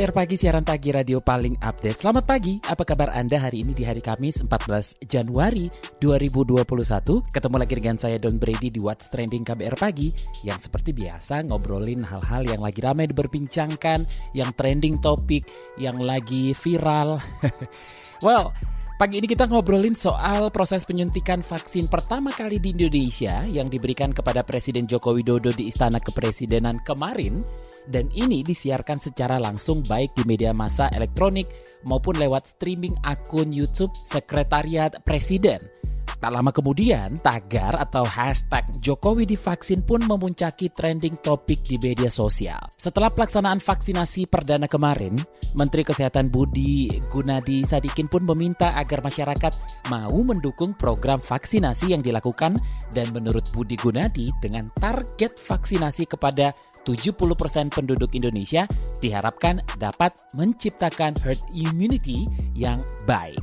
KBR Pagi, siaran pagi radio paling update. Selamat pagi, apa kabar Anda hari ini di hari Kamis 14 Januari 2021? Ketemu lagi dengan saya Don Brady di What's Trending KBR Pagi yang seperti biasa ngobrolin hal-hal yang lagi ramai diperbincangkan, yang trending topik, yang lagi viral. well, Pagi ini kita ngobrolin soal proses penyuntikan vaksin pertama kali di Indonesia yang diberikan kepada Presiden Joko Widodo di Istana Kepresidenan kemarin dan ini disiarkan secara langsung baik di media massa elektronik maupun lewat streaming akun YouTube Sekretariat Presiden. Tak lama kemudian, tagar atau hashtag Jokowi divaksin pun memuncaki trending topik di media sosial. Setelah pelaksanaan vaksinasi perdana kemarin, Menteri Kesehatan Budi Gunadi Sadikin pun meminta agar masyarakat mau mendukung program vaksinasi yang dilakukan dan menurut Budi Gunadi dengan target vaksinasi kepada 70% penduduk Indonesia diharapkan dapat menciptakan herd immunity yang baik.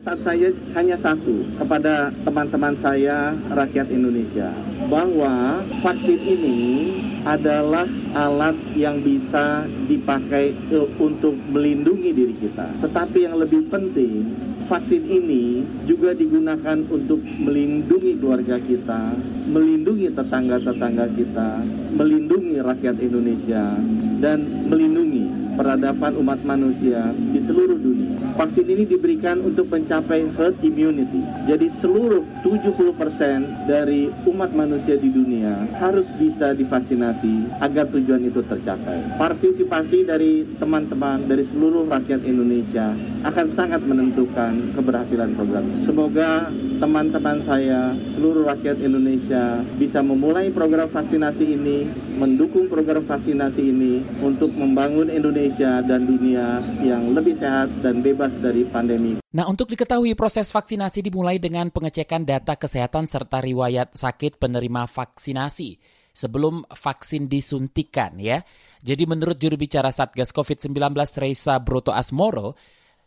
Saat saya hanya satu kepada teman-teman saya rakyat Indonesia bahwa vaksin ini adalah alat yang bisa dipakai untuk melindungi diri kita. Tetapi yang lebih penting, vaksin ini juga digunakan untuk melindungi keluarga kita, melindungi tetangga-tetangga kita, melindungi rakyat Indonesia, dan melindungi peradaban umat manusia di seluruh dunia. Vaksin ini diberikan untuk mencapai herd immunity. Jadi seluruh 70% dari umat manusia di dunia harus bisa divaksinasi agar tujuan itu tercapai. Partisipasi dari teman-teman dari seluruh rakyat Indonesia akan sangat menentukan keberhasilan program. Semoga teman-teman saya, seluruh rakyat Indonesia bisa memulai program vaksinasi ini, mendukung program vaksinasi ini untuk membangun Indonesia dan dunia yang lebih sehat dan bebas dari pandemi. Nah, untuk diketahui proses vaksinasi dimulai dengan pengecekan data kesehatan serta riwayat sakit penerima vaksinasi sebelum vaksin disuntikan ya. Jadi menurut juru bicara Satgas COVID-19 Reisa Broto Asmoro,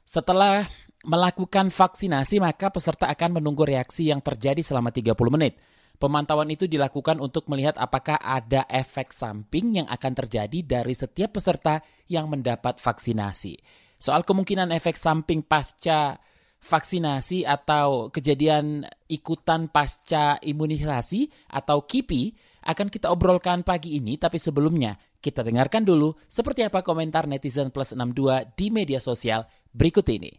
setelah melakukan vaksinasi, maka peserta akan menunggu reaksi yang terjadi selama 30 menit. Pemantauan itu dilakukan untuk melihat apakah ada efek samping yang akan terjadi dari setiap peserta yang mendapat vaksinasi. Soal kemungkinan efek samping pasca vaksinasi atau kejadian ikutan pasca imunisasi atau KIPI akan kita obrolkan pagi ini, tapi sebelumnya kita dengarkan dulu seperti apa komentar netizen plus 62 di media sosial berikut ini.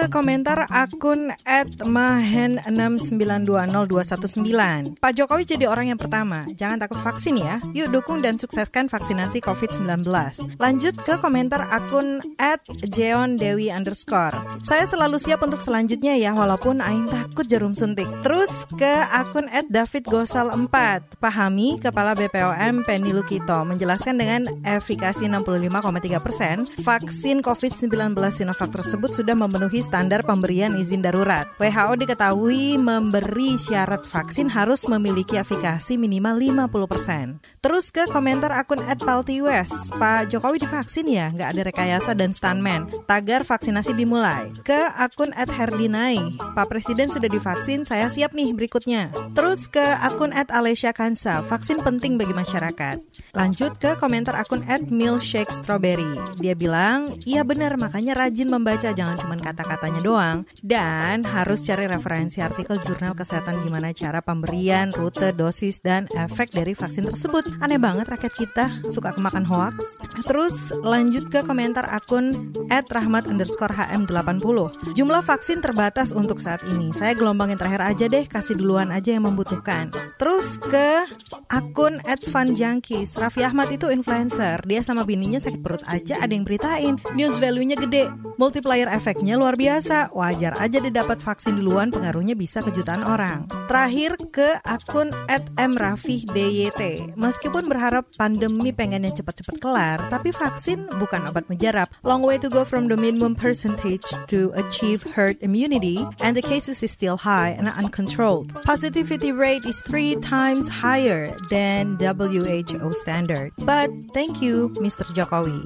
Ke komentar akun @mahen6920219. Pak Jokowi jadi orang yang pertama. Jangan takut vaksin ya. Yuk dukung dan sukseskan vaksinasi COVID-19. Lanjut ke komentar akun @jeondewi underscore. Saya selalu siap untuk selanjutnya ya, walaupun Aing takut jarum suntik. Terus ke akun @davidgosal4. Pahami, Kepala BPOM Penny Lukito menjelaskan dengan efikasi 65,3 vaksin COVID-19 Sinovac tersebut sudah memenuhi standar pemberian izin darurat. WHO diketahui memberi syarat vaksin harus memiliki efikasi minimal 50%. Terus ke komentar akun @paltiwes, Pak Jokowi divaksin ya, nggak ada rekayasa dan stuntman. Tagar vaksinasi dimulai. Ke akun @herdinai, Pak Presiden sudah divaksin, saya siap nih berikutnya. Terus ke akun @alesya Kansa, vaksin penting bagi masyarakat. Lanjut ke komentar akun @milkshake strawberry. Dia bilang, iya benar makanya rajin membaca jangan cuma kata-katanya doang dan harus cari referensi artikel jurnal kesehatan gimana cara pemberian, rute, dosis dan efek dari vaksin tersebut. Aneh banget rakyat kita suka kemakan hoax. Terus lanjut ke komentar akun @rahmat underscore hm80. Jumlah vaksin terbatas untuk saat ini. Saya gelombangin terakhir aja deh, kasih duluan aja yang membutuhkan. Terus ke akun @fanjunkies. Raffi Ahmad itu influencer. Dia sama bininya sakit perut aja ada yang beritain. News value-nya gede. Multiplier efeknya luar biasa biasa, wajar aja dia dapat vaksin duluan pengaruhnya bisa kejutaan orang. Terakhir ke akun @mrafihdyt. Meskipun berharap pandemi pengennya cepat-cepat kelar, tapi vaksin bukan obat mujarab. Long way to go from the minimum percentage to achieve herd immunity, and the cases is still high and uncontrolled. Positivity rate is three times higher than WHO standard. But thank you, Mr. Jokowi.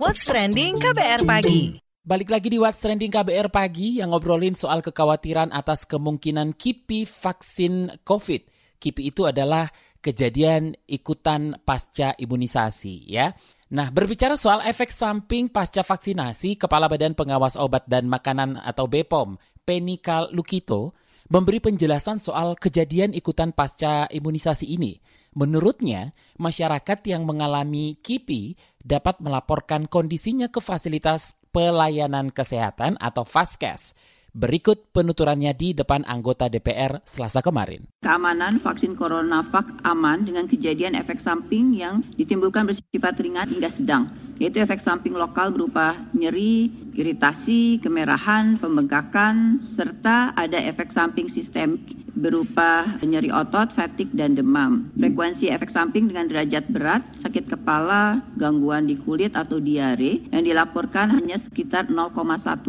What's trending KBR pagi? Balik lagi di What's Trending KBR pagi yang ngobrolin soal kekhawatiran atas kemungkinan KIPI vaksin COVID. KIPI itu adalah kejadian ikutan pasca imunisasi ya. Nah, berbicara soal efek samping pasca vaksinasi, Kepala Badan Pengawas Obat dan Makanan atau BPOM, Penika Lukito, memberi penjelasan soal kejadian ikutan pasca imunisasi ini. Menurutnya, masyarakat yang mengalami KIPI dapat melaporkan kondisinya ke fasilitas pelayanan kesehatan atau Faskes. Berikut penuturannya di depan anggota DPR selasa kemarin. Keamanan vaksin CoronaVac aman dengan kejadian efek samping yang ditimbulkan bersifat ringan hingga sedang, yaitu efek samping lokal berupa nyeri, iritasi, kemerahan, pembengkakan, serta ada efek samping sistemik berupa nyeri otot, fatigue, dan demam. Frekuensi efek samping dengan derajat berat, sakit kepala, gangguan di kulit atau diare yang dilaporkan hanya sekitar 0,1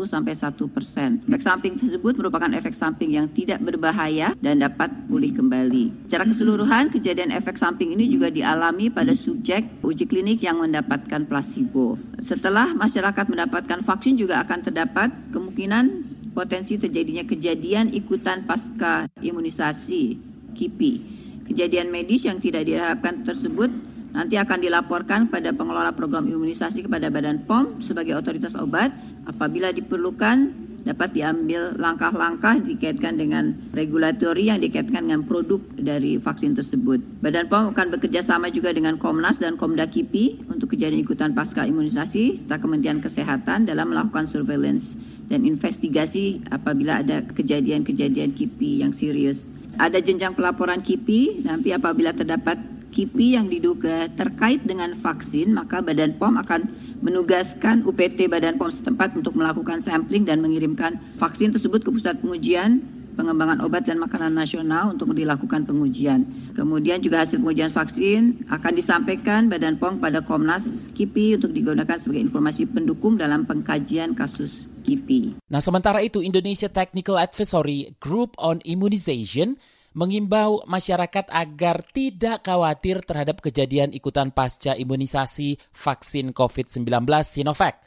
sampai 1 persen. Efek samping tersebut merupakan efek samping yang tidak berbahaya dan dapat pulih kembali. Secara keseluruhan, kejadian efek samping ini juga dialami pada subjek uji klinik yang mendapatkan placebo. Setelah masyarakat mendapatkan vaksin juga akan terdapat kemungkinan potensi terjadinya kejadian ikutan pasca imunisasi KIPI. Kejadian medis yang tidak diharapkan tersebut nanti akan dilaporkan pada pengelola program imunisasi kepada Badan POM sebagai otoritas obat apabila diperlukan dapat diambil langkah-langkah dikaitkan dengan regulatori yang dikaitkan dengan produk dari vaksin tersebut. Badan POM akan bekerja sama juga dengan Komnas dan Komda KIPI untuk kejadian ikutan pasca imunisasi serta Kementerian Kesehatan dalam melakukan surveillance dan investigasi apabila ada kejadian-kejadian KIPI yang serius. Ada jenjang pelaporan KIPI, nanti apabila terdapat KIPI yang diduga terkait dengan vaksin, maka Badan POM akan menugaskan UPT Badan POM setempat untuk melakukan sampling dan mengirimkan vaksin tersebut ke pusat pengujian pengembangan obat dan makanan nasional untuk dilakukan pengujian. Kemudian juga hasil pengujian vaksin akan disampaikan Badan POM pada Komnas KIPI untuk digunakan sebagai informasi pendukung dalam pengkajian kasus KIPI. Nah, sementara itu Indonesia Technical Advisory Group on Immunization mengimbau masyarakat agar tidak khawatir terhadap kejadian ikutan pasca imunisasi vaksin COVID-19 Sinovac.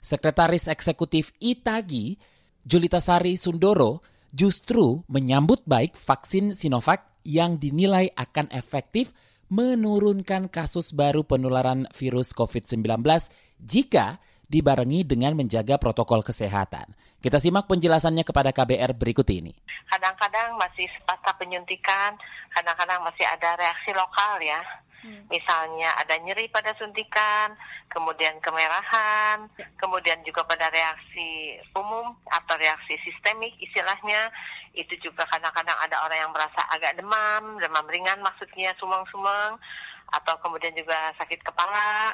Sekretaris Eksekutif ITAGI, Julita Sari Sundoro, justru menyambut baik vaksin Sinovac yang dinilai akan efektif menurunkan kasus baru penularan virus COVID-19 jika dibarengi dengan menjaga protokol kesehatan. Kita simak penjelasannya kepada KBR berikut ini. Kadang-kadang masih pasca penyuntikan, kadang-kadang masih ada reaksi lokal ya. Hmm. Misalnya ada nyeri pada suntikan, kemudian kemerahan, kemudian juga pada reaksi umum atau reaksi sistemik istilahnya, itu juga kadang-kadang ada orang yang merasa agak demam, demam ringan maksudnya sumeng-sumeng, atau kemudian juga sakit kepala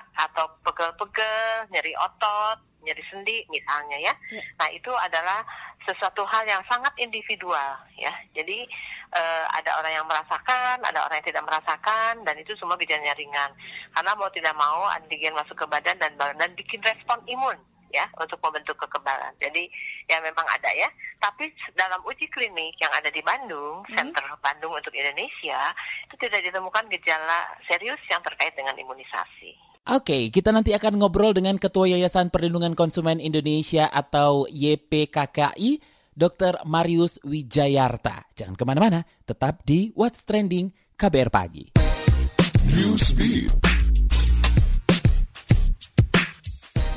pegel-pegel, nyeri otot, nyeri sendi misalnya ya. ya. Nah, itu adalah sesuatu hal yang sangat individual ya. Jadi uh, ada orang yang merasakan, ada orang yang tidak merasakan dan itu semua gejalanya ringan. Karena mau tidak mau antigen masuk ke badan dan dan bikin respon imun ya untuk membentuk kekebalan. Jadi ya memang ada ya. Tapi dalam uji klinik yang ada di Bandung, hmm. Center Bandung untuk Indonesia, itu tidak ditemukan gejala serius yang terkait dengan imunisasi. Oke, kita nanti akan ngobrol dengan Ketua Yayasan Perlindungan Konsumen Indonesia atau YPKKI, Dr. Marius Wijayarta. Jangan ke mana-mana, tetap di What's Trending KBR Pagi. Newsbeat.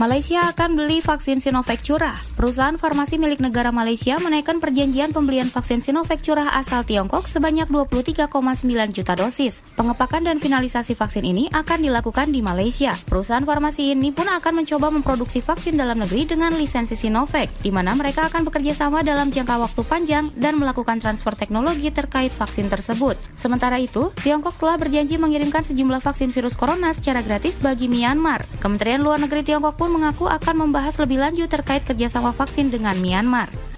Malaysia akan beli vaksin Sinovac curah. Perusahaan farmasi milik negara Malaysia menaikkan perjanjian pembelian vaksin Sinovac curah asal Tiongkok sebanyak 23,9 juta dosis. Pengepakan dan finalisasi vaksin ini akan dilakukan di Malaysia. Perusahaan farmasi ini pun akan mencoba memproduksi vaksin dalam negeri dengan lisensi Sinovac, di mana mereka akan bekerja sama dalam jangka waktu panjang dan melakukan transfer teknologi terkait vaksin tersebut. Sementara itu, Tiongkok telah berjanji mengirimkan sejumlah vaksin virus corona secara gratis bagi Myanmar. Kementerian Luar Negeri Tiongkok pun mengaku akan membahas lebih lanjut terkait kerjasama vaksin dengan Myanmar.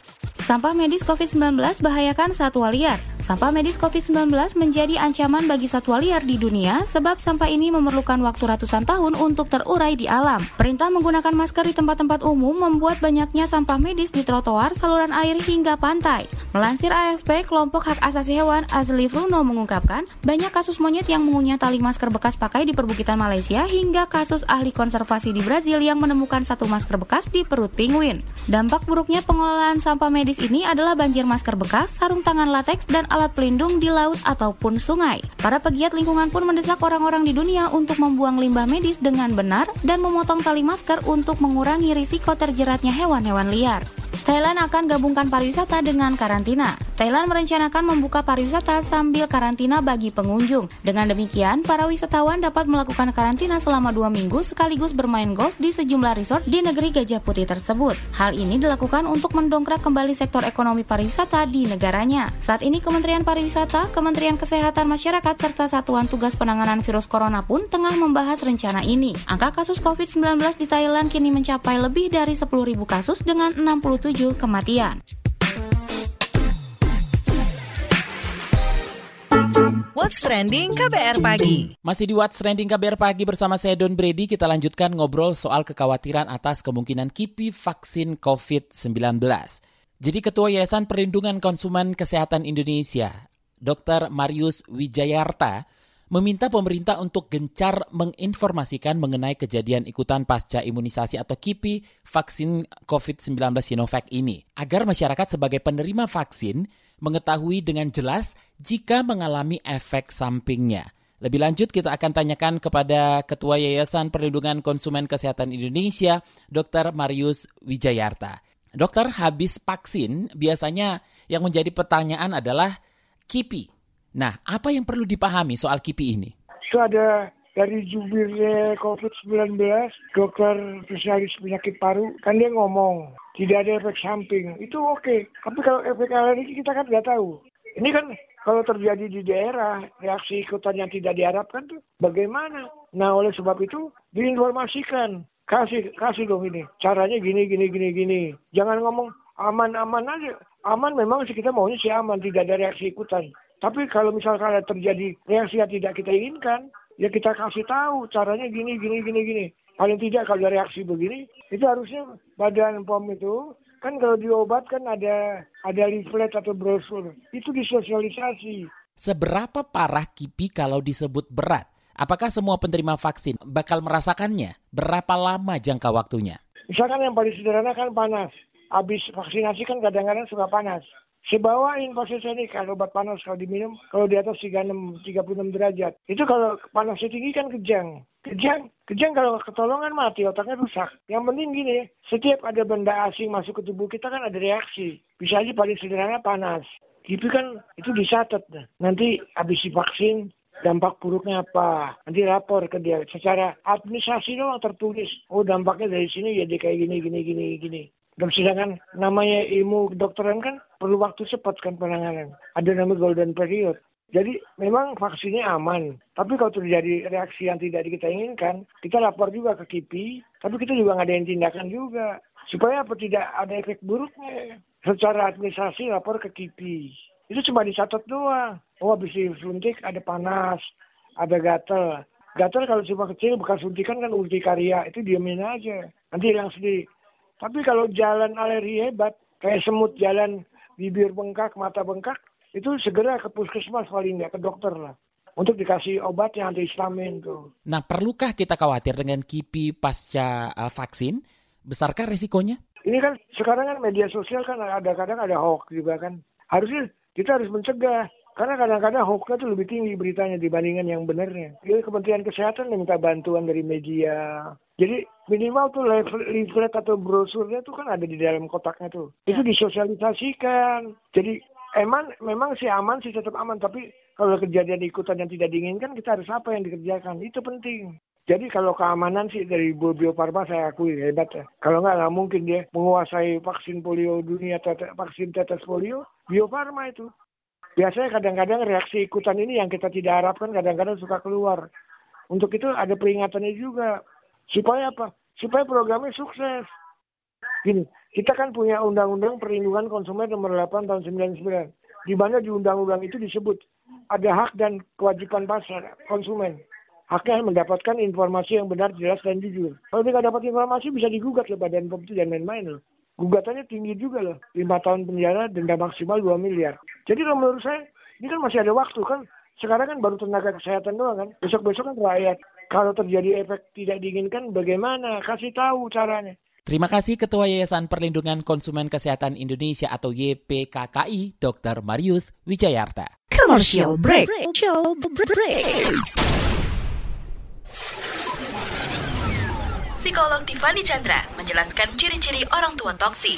Sampah medis COVID-19 bahayakan satwa liar. Sampah medis COVID-19 menjadi ancaman bagi satwa liar di dunia sebab sampah ini memerlukan waktu ratusan tahun untuk terurai di alam. Perintah menggunakan masker di tempat-tempat umum membuat banyaknya sampah medis di trotoar, saluran air hingga pantai. Melansir AFP, kelompok hak asasi hewan Azli Fruno mengungkapkan, banyak kasus monyet yang mengunyah tali masker bekas pakai di perbukitan Malaysia hingga kasus ahli konservasi di Brazil yang menemukan satu masker bekas di perut penguin. Dampak buruknya pengelolaan sampah medis ini adalah banjir masker bekas, sarung tangan lateks, dan alat pelindung di laut ataupun sungai. Para pegiat lingkungan pun mendesak orang-orang di dunia untuk membuang limbah medis dengan benar dan memotong tali masker untuk mengurangi risiko terjeratnya hewan-hewan liar. Thailand akan gabungkan pariwisata dengan karantina. Thailand merencanakan membuka pariwisata sambil karantina bagi pengunjung. Dengan demikian, para wisatawan dapat melakukan karantina selama dua minggu sekaligus bermain golf di sejumlah resort di negeri Gajah Putih tersebut. Hal ini dilakukan untuk mendongkrak kembali sektor ekonomi pariwisata di negaranya. Saat ini Kementerian Pariwisata, Kementerian Kesehatan Masyarakat, serta Satuan Tugas Penanganan Virus Corona pun tengah membahas rencana ini. Angka kasus COVID-19 di Thailand kini mencapai lebih dari 10.000 kasus dengan 67 kematian. What's Trending KBR Pagi. Masih di What's Trending KBR Pagi bersama saya Don Brady, kita lanjutkan ngobrol soal kekhawatiran atas kemungkinan kipi vaksin COVID-19. Jadi Ketua Yayasan Perlindungan Konsumen Kesehatan Indonesia, Dr. Marius Wijayarta, meminta pemerintah untuk gencar menginformasikan mengenai kejadian ikutan pasca imunisasi atau KIPI vaksin COVID-19 Sinovac ini, agar masyarakat sebagai penerima vaksin mengetahui dengan jelas jika mengalami efek sampingnya. Lebih lanjut kita akan tanyakan kepada Ketua Yayasan Perlindungan Konsumen Kesehatan Indonesia, Dr. Marius Wijayarta. Dokter, habis vaksin biasanya yang menjadi pertanyaan adalah KIPI. Nah, apa yang perlu dipahami soal KIPI ini? Itu ada dari jubirnya COVID-19, dokter spesialis penyakit paru, kan dia ngomong, tidak ada efek samping. Itu oke. Okay. Tapi kalau efek alergi kita kan nggak tahu. Ini kan kalau terjadi di daerah, reaksi ikutan yang tidak diharapkan tuh bagaimana? Nah, oleh sebab itu diinformasikan. Kasih, kasih dong ini. Caranya gini, gini, gini, gini. Jangan ngomong aman-aman aja. Aman memang sih kita maunya sih aman, tidak ada reaksi ikutan. Tapi kalau misalkan ada terjadi reaksi yang tidak kita inginkan, ya kita kasih tahu caranya gini gini gini gini. Paling tidak kalau ada reaksi begini itu harusnya badan pom itu kan kalau di obat kan ada ada leaflet atau brosur. Itu disosialisasi. Seberapa parah kipi kalau disebut berat? Apakah semua penerima vaksin bakal merasakannya? Berapa lama jangka waktunya? Misalkan yang paling sederhana kan panas. Habis vaksinasi kan kadang-kadang suka panas saya bawain ini kalau obat panas kalau diminum kalau di atas 36 36 derajat. Itu kalau panasnya tinggi kan kejang. Kejang, kejang kalau ketolongan mati otaknya rusak. Yang penting gini, setiap ada benda asing masuk ke tubuh kita kan ada reaksi. Bisa aja paling sederhana panas. Gitu kan itu dicatat. Nanti habis divaksin dampak buruknya apa. Nanti lapor ke dia. Secara administrasi doang tertulis. Oh dampaknya dari sini dia kayak gini, gini, gini, gini. Dan sedangkan namanya ilmu kedokteran kan perlu waktu cepat kan penanganan. Ada namanya golden period. Jadi memang vaksinnya aman. Tapi kalau terjadi reaksi yang tidak kita inginkan, kita lapor juga ke KIPI. Tapi kita juga ngadain tindakan juga. Supaya apa tidak ada efek buruknya. Secara administrasi lapor ke KIPI. Itu cuma dicatat doang. Oh habis disuntik ada panas, ada gatel. Gatel kalau cuma kecil bekas suntikan kan urtikaria. Itu diamin aja. Nanti yang sedih tapi kalau jalan alergi hebat, kayak semut jalan bibir bengkak, mata bengkak, itu segera ke puskesmas paling nggak ke dokter lah. Untuk dikasih obat yang antihistamin tuh. Nah, perlukah kita khawatir dengan KIPI pasca uh, vaksin? Besarkah resikonya? Ini kan sekarang kan media sosial kan ada kadang ada hoax juga kan. Harusnya kita harus mencegah. Karena kadang-kadang hoaxnya itu lebih tinggi beritanya dibandingkan yang benarnya. Jadi Kementerian Kesehatan minta bantuan dari media. Jadi minimal tuh leaflet atau brosurnya tuh kan ada di dalam kotaknya tuh. Ya. Itu disosialisasikan. Jadi emang memang sih aman sih tetap aman. Tapi kalau kejadian ikutan yang tidak diinginkan kita harus apa yang dikerjakan. Itu penting. Jadi kalau keamanan sih dari Bio Farma saya akui hebat ya. Kalau nggak nggak mungkin dia menguasai vaksin polio dunia, vaksin tetes polio, Bio Farma itu biasanya kadang-kadang reaksi ikutan ini yang kita tidak harapkan kadang-kadang suka keluar. Untuk itu ada peringatannya juga. Supaya apa? Supaya programnya sukses. Gini, kita kan punya Undang-Undang Perlindungan Konsumen nomor 8 tahun 99. Di mana di undang-undang itu disebut ada hak dan kewajiban pasar konsumen. Haknya mendapatkan informasi yang benar, jelas, dan jujur. Kalau tidak dapat informasi bisa digugat oleh Badan POM dan main-main loh gugatannya tinggi juga loh. Lima tahun penjara, denda maksimal 2 miliar. Jadi kalau menurut saya, ini kan masih ada waktu kan. Sekarang kan baru tenaga kesehatan doang kan. Besok-besok kan rakyat. Kalau terjadi efek tidak diinginkan, bagaimana? Kasih tahu caranya. Terima kasih Ketua Yayasan Perlindungan Konsumen Kesehatan Indonesia atau YPKKI, Dr. Marius Wijayarta. Commercial break. Commercial break. Psikolog Tiffany Chandra menjelaskan ciri-ciri orang tua toksik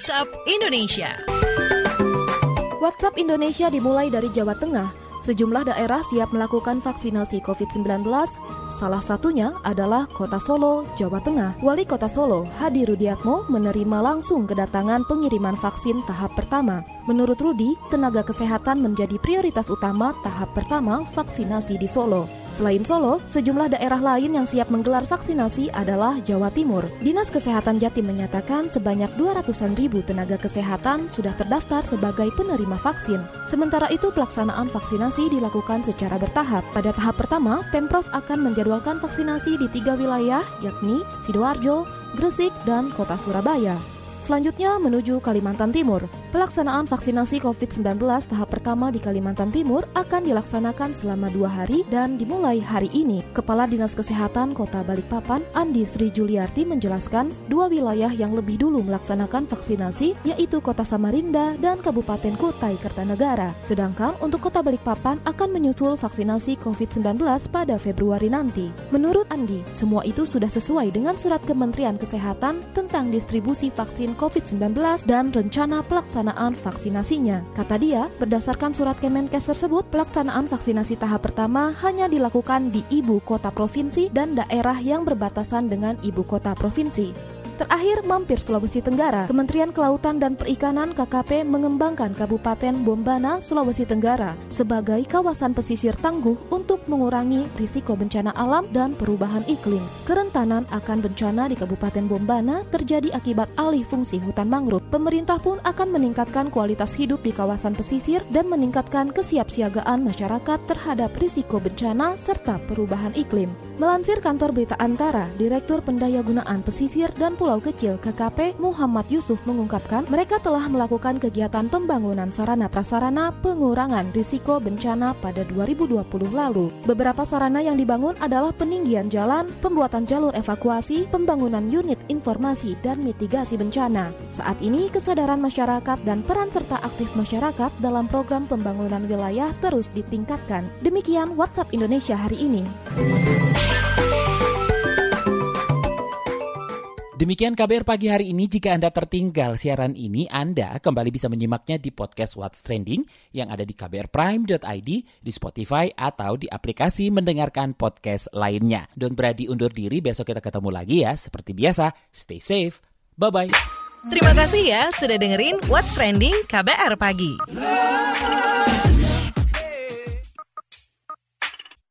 WhatsApp Indonesia. WhatsApp Indonesia dimulai dari Jawa Tengah. Sejumlah daerah siap melakukan vaksinasi COVID-19. Salah satunya adalah Kota Solo, Jawa Tengah. Wali Kota Solo, Hadi Rudiatmo, menerima langsung kedatangan pengiriman vaksin tahap pertama. Menurut Rudi, tenaga kesehatan menjadi prioritas utama tahap pertama vaksinasi di Solo. Selain Solo, sejumlah daerah lain yang siap menggelar vaksinasi adalah Jawa Timur. Dinas Kesehatan Jatim menyatakan sebanyak 200-an ribu tenaga kesehatan sudah terdaftar sebagai penerima vaksin. Sementara itu pelaksanaan vaksinasi dilakukan secara bertahap. Pada tahap pertama, Pemprov akan menjadwalkan vaksinasi di tiga wilayah, yakni Sidoarjo, Gresik, dan Kota Surabaya. Selanjutnya menuju Kalimantan Timur. Pelaksanaan vaksinasi COVID-19 tahap pertama di Kalimantan Timur akan dilaksanakan selama dua hari dan dimulai hari ini. Kepala Dinas Kesehatan Kota Balikpapan, Andi Sri Juliarti menjelaskan dua wilayah yang lebih dulu melaksanakan vaksinasi yaitu Kota Samarinda dan Kabupaten Kutai Kertanegara. Sedangkan untuk Kota Balikpapan akan menyusul vaksinasi COVID-19 pada Februari nanti. Menurut Andi, semua itu sudah sesuai dengan surat Kementerian Kesehatan tentang distribusi vaksin COVID-19 dan rencana pelaksanaan vaksinasinya. Kata dia, berdasarkan surat Kemenkes tersebut, pelaksanaan vaksinasi tahap pertama hanya dilakukan di ibu kota provinsi dan daerah yang berbatasan dengan ibu kota provinsi. Terakhir, mampir Sulawesi Tenggara. Kementerian Kelautan dan Perikanan KKP mengembangkan Kabupaten Bombana, Sulawesi Tenggara sebagai kawasan pesisir tangguh untuk mengurangi risiko bencana alam dan perubahan iklim. Kerentanan akan bencana di Kabupaten Bombana terjadi akibat alih fungsi hutan mangrove. Pemerintah pun akan meningkatkan kualitas hidup di kawasan pesisir dan meningkatkan kesiapsiagaan masyarakat terhadap risiko bencana serta perubahan iklim. Melansir kantor berita Antara, Direktur Pendayagunaan Pesisir dan Pulau Kecil KKP Muhammad Yusuf mengungkapkan mereka telah melakukan kegiatan pembangunan sarana prasarana pengurangan risiko bencana pada 2020 lalu. Beberapa sarana yang dibangun adalah peninggian jalan, pembuatan jalur evakuasi, pembangunan unit informasi dan mitigasi bencana. Saat ini kesadaran masyarakat dan peran serta aktif masyarakat dalam program pembangunan wilayah terus ditingkatkan. Demikian WhatsApp Indonesia hari ini. Demikian KBR pagi hari ini. Jika Anda tertinggal siaran ini, Anda kembali bisa menyimaknya di podcast What's Trending yang ada di kbrprime.id, di Spotify, atau di aplikasi mendengarkan podcast lainnya. Don Brady undur diri, besok kita ketemu lagi ya. Seperti biasa, stay safe. Bye-bye. Terima kasih ya sudah dengerin What's Trending KBR Pagi.